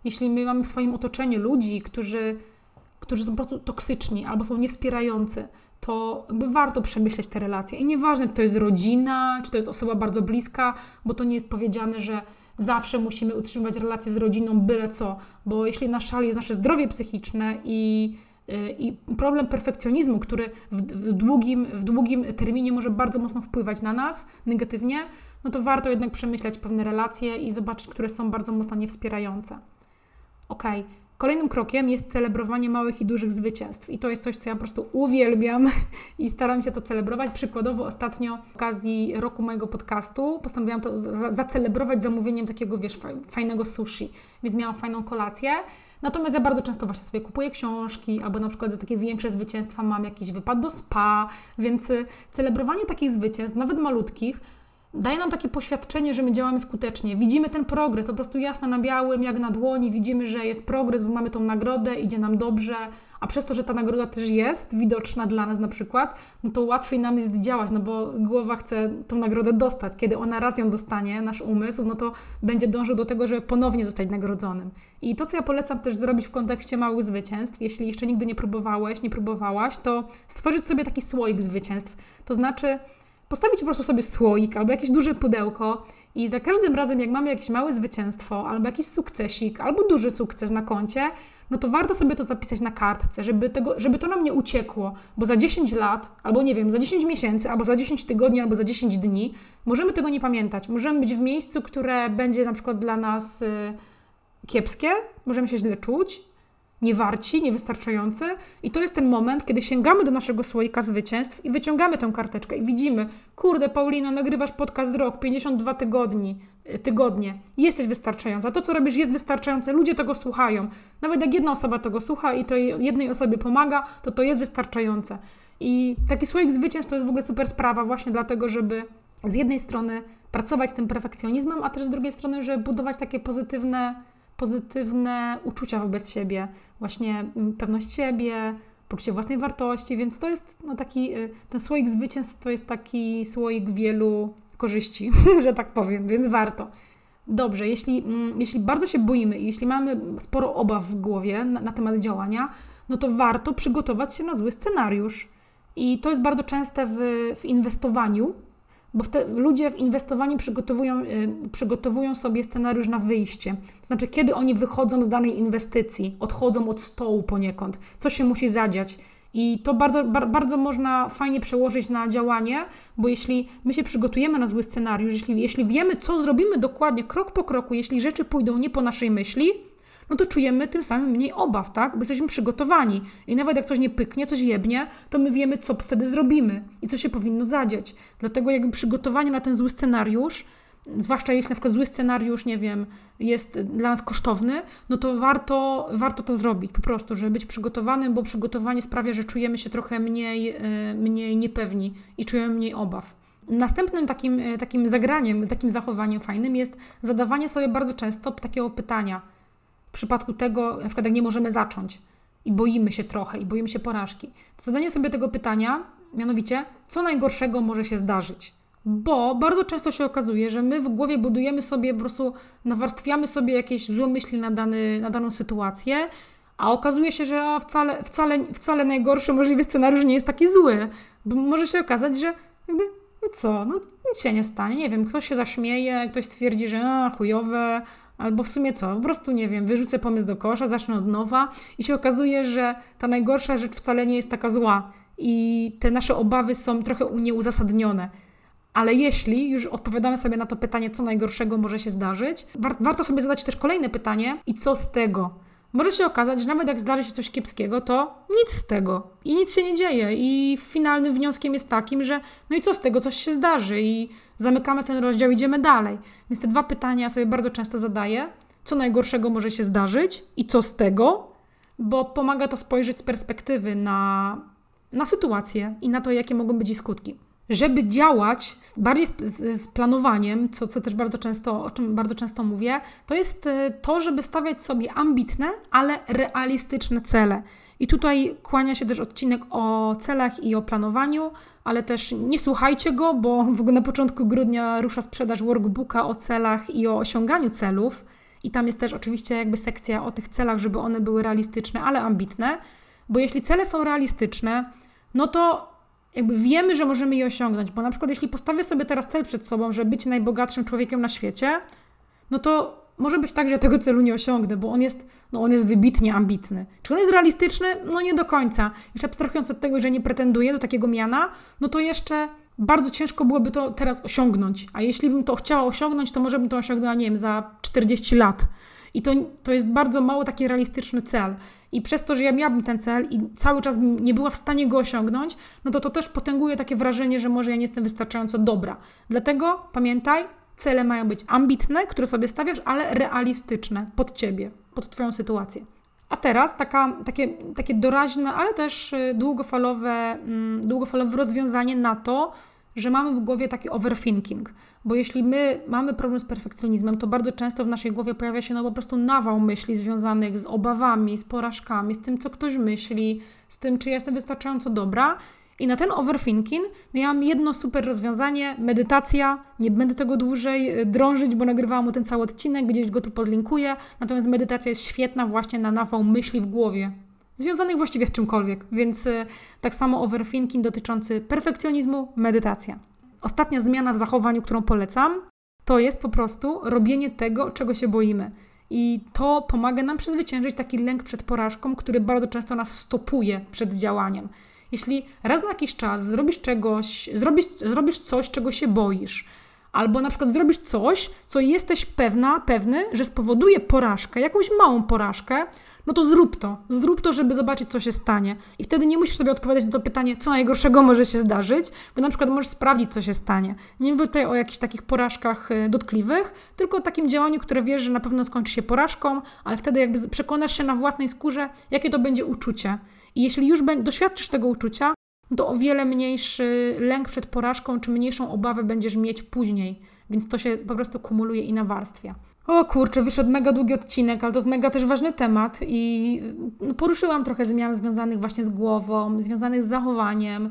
jeśli my mamy w swoim otoczeniu ludzi, którzy, którzy są po prostu toksyczni albo są niewspierający, to warto przemyśleć te relacje. I nieważne, czy to jest rodzina, czy to jest osoba bardzo bliska, bo to nie jest powiedziane, że zawsze musimy utrzymywać relacje z rodziną, byle co, bo jeśli na szali jest nasze zdrowie psychiczne i, y, i problem perfekcjonizmu, który w, w, długim, w długim terminie może bardzo mocno wpływać na nas negatywnie, no to warto jednak przemyśleć pewne relacje i zobaczyć, które są bardzo mocno niewspierające. Okej. Okay. Kolejnym krokiem jest celebrowanie małych i dużych zwycięstw. I to jest coś, co ja po prostu uwielbiam i staram się to celebrować. Przykładowo ostatnio w okazji roku mojego podcastu postanowiłam to zacelebrować zamówieniem takiego, wiesz, fajnego sushi. Więc miałam fajną kolację. Natomiast ja bardzo często właśnie sobie kupuję książki, albo na przykład za takie większe zwycięstwa mam jakiś wypad do spa, więc y, celebrowanie takich zwycięstw, nawet malutkich, daje nam takie poświadczenie, że my działamy skutecznie. Widzimy ten progres, po prostu jasno na białym, jak na dłoni, widzimy, że jest progres, bo mamy tą nagrodę, idzie nam dobrze, a przez to, że ta nagroda też jest widoczna dla nas na przykład, no to łatwiej nam jest działać, no bo głowa chce tą nagrodę dostać. Kiedy ona raz ją dostanie, nasz umysł, no to będzie dążył do tego, żeby ponownie zostać nagrodzonym. I to, co ja polecam też zrobić w kontekście małych zwycięstw, jeśli jeszcze nigdy nie próbowałeś, nie próbowałaś, to stworzyć sobie taki słoik zwycięstw. To znaczy postawić po prostu sobie słoik albo jakieś duże pudełko i za każdym razem, jak mamy jakieś małe zwycięstwo, albo jakiś sukcesik, albo duży sukces na koncie, no to warto sobie to zapisać na kartce, żeby, tego, żeby to nam nie uciekło, bo za 10 lat, albo nie wiem, za 10 miesięcy, albo za 10 tygodni, albo za 10 dni, możemy tego nie pamiętać. Możemy być w miejscu, które będzie na przykład dla nas y, kiepskie, możemy się źle czuć, niewarci, niewystarczający. I to jest ten moment, kiedy sięgamy do naszego słoika zwycięstw i wyciągamy tę karteczkę i widzimy, kurde, Paulina, nagrywasz podcast rok, 52 tygodni, y, tygodnie, jesteś wystarczająca. To, co robisz, jest wystarczające, ludzie tego słuchają. Nawet jak jedna osoba tego słucha i to jednej osobie pomaga, to to jest wystarczające. I taki słoik zwycięstw to jest w ogóle super sprawa, właśnie dlatego, żeby z jednej strony pracować z tym perfekcjonizmem, a też z drugiej strony, żeby budować takie pozytywne, pozytywne uczucia wobec siebie, właśnie mm, pewność siebie, poczucie własnej wartości, więc to jest no, taki, y, ten słoik zwycięstw to jest taki słoik wielu korzyści, że tak powiem, więc warto. Dobrze, jeśli, mm, jeśli bardzo się boimy i jeśli mamy sporo obaw w głowie na, na temat działania, no to warto przygotować się na zły scenariusz. I to jest bardzo częste w, w inwestowaniu, bo ludzie w inwestowaniu przygotowują, y, przygotowują sobie scenariusz na wyjście. To znaczy, kiedy oni wychodzą z danej inwestycji, odchodzą od stołu poniekąd, co się musi zadziać. I to bardzo, bar, bardzo można fajnie przełożyć na działanie, bo jeśli my się przygotujemy na zły scenariusz, jeśli, jeśli wiemy, co zrobimy dokładnie, krok po kroku, jeśli rzeczy pójdą nie po naszej myśli, no to czujemy tym samym mniej obaw, tak? Bo jesteśmy przygotowani. I nawet jak coś nie pyknie, coś jebnie, to my wiemy, co wtedy zrobimy i co się powinno zadziać. Dlatego jakby przygotowanie na ten zły scenariusz, zwłaszcza jeśli na przykład zły scenariusz, nie wiem, jest dla nas kosztowny, no to warto, warto to zrobić po prostu, żeby być przygotowanym, bo przygotowanie sprawia, że czujemy się trochę mniej, e, mniej niepewni i czujemy mniej obaw. Następnym takim, e, takim zagraniem, takim zachowaniem fajnym jest zadawanie sobie bardzo często takiego pytania – przypadku tego, na przykład jak nie możemy zacząć i boimy się trochę i boimy się porażki, to zadanie sobie tego pytania, mianowicie, co najgorszego może się zdarzyć. Bo bardzo często się okazuje, że my w głowie budujemy sobie, po prostu nawarstwiamy sobie jakieś złe myśli na, dany, na daną sytuację, a okazuje się, że wcale, wcale, wcale najgorszy możliwy scenariusz nie jest taki zły. Bo może się okazać, że jakby, no co, no nic się nie stanie, nie wiem, ktoś się zaśmieje, ktoś stwierdzi, że a, chujowe, Albo w sumie co? Po prostu nie wiem, wyrzucę pomysł do kosza, zacznę od nowa i się okazuje, że ta najgorsza rzecz wcale nie jest taka zła i te nasze obawy są trochę nieuzasadnione. Ale jeśli już odpowiadamy sobie na to pytanie, co najgorszego może się zdarzyć, war warto sobie zadać też kolejne pytanie: i co z tego? Może się okazać, że nawet jak zdarzy się coś kiepskiego, to nic z tego i nic się nie dzieje. I finalnym wnioskiem jest takim, że no i co z tego, coś się zdarzy i zamykamy ten rozdział, idziemy dalej. Więc te dwa pytania sobie bardzo często zadaję. Co najgorszego może się zdarzyć i co z tego? Bo pomaga to spojrzeć z perspektywy na, na sytuację i na to, jakie mogą być jej skutki żeby działać bardziej z, z, planowaniem, co, co też bardzo często, o czym bardzo często mówię, to jest e, to, żeby stawiać sobie ambitne, ale realistyczne cele. I tutaj kłania się też odcinek o celach i o planowaniu, ale też nie słuchajcie go, bo w ogóle na początku grudnia rusza sprzedaż workbooka o celach i o osiąganiu celów. I tam jest też oczywiście jakby sekcja o tych celach, żeby one były realistyczne, ale ambitne, bo jeśli cele są realistyczne, no to jakby wiemy, że możemy je osiągnąć, bo na przykład jeśli postawię sobie teraz cel przed sobą, żeby być najbogatszym człowiekiem na świecie, no to może być tak, że ja tego celu nie osiągnę, bo on jest, no on jest wybitnie ambitny. Czy on jest realistyczny? No nie do końca. Jeszcze abstrahując od tego, że nie pretenduję do takiego miana, no to jeszcze bardzo ciężko byłoby to teraz osiągnąć. A jeśli bym to chciała osiągnąć, to może bym to osiągnęła, nie wiem, za 40 lat. I to, to jest bardzo mało taki realistyczny cel. I przez to, że ja miałabym ten cel i cały czas nie była w stanie go osiągnąć, no to to też potęguje takie wrażenie, że może ja nie jestem wystarczająco dobra. Dlatego pamiętaj, cele mają być ambitne, które sobie stawiasz, ale realistyczne pod ciebie, pod twoją sytuację. A teraz taka, takie, takie doraźne, ale też y, długofalowe, mm, długofalowe rozwiązanie na to, że mamy w głowie taki overthinking. Bo jeśli my mamy problem z perfekcjonizmem, to bardzo często w naszej głowie pojawia się no po prostu nawał myśli związanych z obawami, z porażkami, z tym, co ktoś myśli, z tym, czy ja jestem wystarczająco dobra. I na ten overthinking no ja mam jedno super rozwiązanie, medytacja. Nie będę tego dłużej y, drążyć, bo nagrywałam o ten cały odcinek, gdzieś go tu podlinkuję. Natomiast medytacja jest świetna właśnie na nawał myśli w głowie związanych właściwie z czymkolwiek, więc y, tak samo overthinking dotyczący perfekcjonizmu, medytacja. Ostatnia zmiana w zachowaniu, którą polecam, to jest po prostu robienie tego, czego się boimy. I to pomaga nam przezwyciężyć taki lęk przed porażką, który bardzo często nas stopuje przed działaniem. Jeśli raz na jakiś czas zrobisz czegoś, zrobisz, zrobisz coś, czego się boisz, Albo na przykład zrobisz coś, co jesteś pewna, pewny, że spowoduje porażkę, jakąś małą porażkę, no to zrób to. Zrób to, żeby zobaczyć, co się stanie. I wtedy nie musisz sobie odpowiadać na to pytanie, co najgorszego może się zdarzyć, bo na przykład możesz sprawdzić, co się stanie. Nie mówię tutaj o jakichś takich porażkach y, dotkliwych, tylko o takim działaniu, które wiesz, że na pewno skończy się porażką, ale wtedy jakby przekonasz się na własnej skórze, jakie to będzie uczucie. I jeśli już doświadczysz tego uczucia, to o wiele mniejszy lęk przed porażką, czy mniejszą obawę będziesz mieć później. Więc to się po prostu kumuluje i nawarstwia. O kurczę, wyszedł mega długi odcinek, ale to jest mega też ważny temat i no, poruszyłam trochę zmian związanych właśnie z głową, związanych z zachowaniem.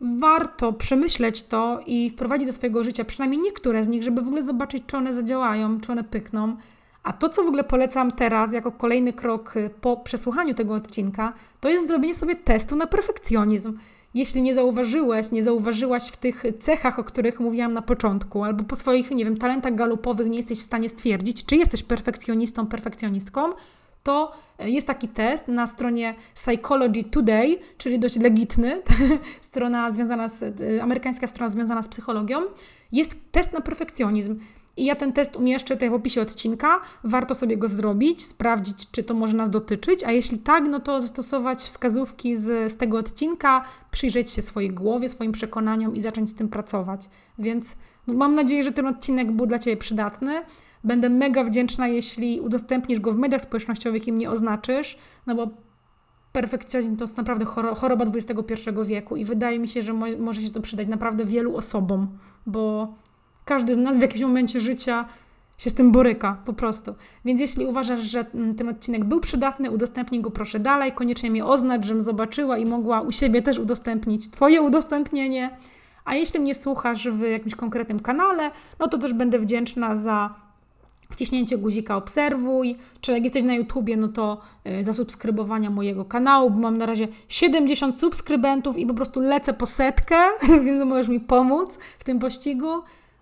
Warto przemyśleć to i wprowadzić do swojego życia przynajmniej niektóre z nich, żeby w ogóle zobaczyć, czy one zadziałają, czy one pykną. A to, co w ogóle polecam teraz, jako kolejny krok po przesłuchaniu tego odcinka, to jest zrobienie sobie testu na perfekcjonizm jeśli nie zauważyłeś, nie zauważyłaś w tych cechach, o których mówiłam na początku, albo po swoich, nie wiem, talentach galupowych nie jesteś w stanie stwierdzić, czy jesteś perfekcjonistą, perfekcjonistką, to jest taki test na stronie Psychology Today, czyli dość legitny, strona związana z, amerykańska strona związana z psychologią. Jest test na perfekcjonizm. I ja ten test umieszczę tutaj w opisie odcinka. Warto sobie go zrobić, sprawdzić, czy to może nas dotyczyć, a jeśli tak, no to zastosować wskazówki z, z tego odcinka, przyjrzeć się swojej głowie, swoim przekonaniom i zacząć z tym pracować. Więc no, mam nadzieję, że ten odcinek był dla Ciebie przydatny. Będę mega wdzięczna, jeśli udostępnisz go w mediach społecznościowych i mnie oznaczysz, no bo perfekcjonizm to jest naprawdę choroba XXI wieku i wydaje mi się, że mo może się to przydać naprawdę wielu osobom, bo każdy z nas w jakimś momencie życia się z tym boryka, po prostu. Więc jeśli uważasz, że mm, ten odcinek był przydatny, udostępnij go proszę dalej. Koniecznie mnie oznacz, żebym zobaczyła i mogła u siebie też udostępnić Twoje udostępnienie. A jeśli mnie słuchasz w jakimś konkretnym kanale, no to też będę wdzięczna za wciśnięcie guzika obserwuj, czy jak jesteś na YouTubie, no to y, zasubskrybowania mojego kanału, bo mam na razie 70 subskrybentów i po prostu lecę po setkę, więc możesz mi pomóc w tym pościgu.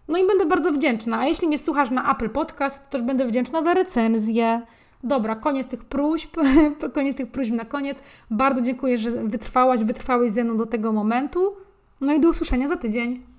No i będę bardzo wdzięczna. A jeśli mnie słuchasz na Apple Podcast, to też będę wdzięczna za recenzję. Dobra, koniec tych próśb, koniec tych próśb na koniec. Bardzo dziękuję, że wytrwałaś, wytrwałeś ze mną do tego momentu. No i do usłyszenia za tydzień.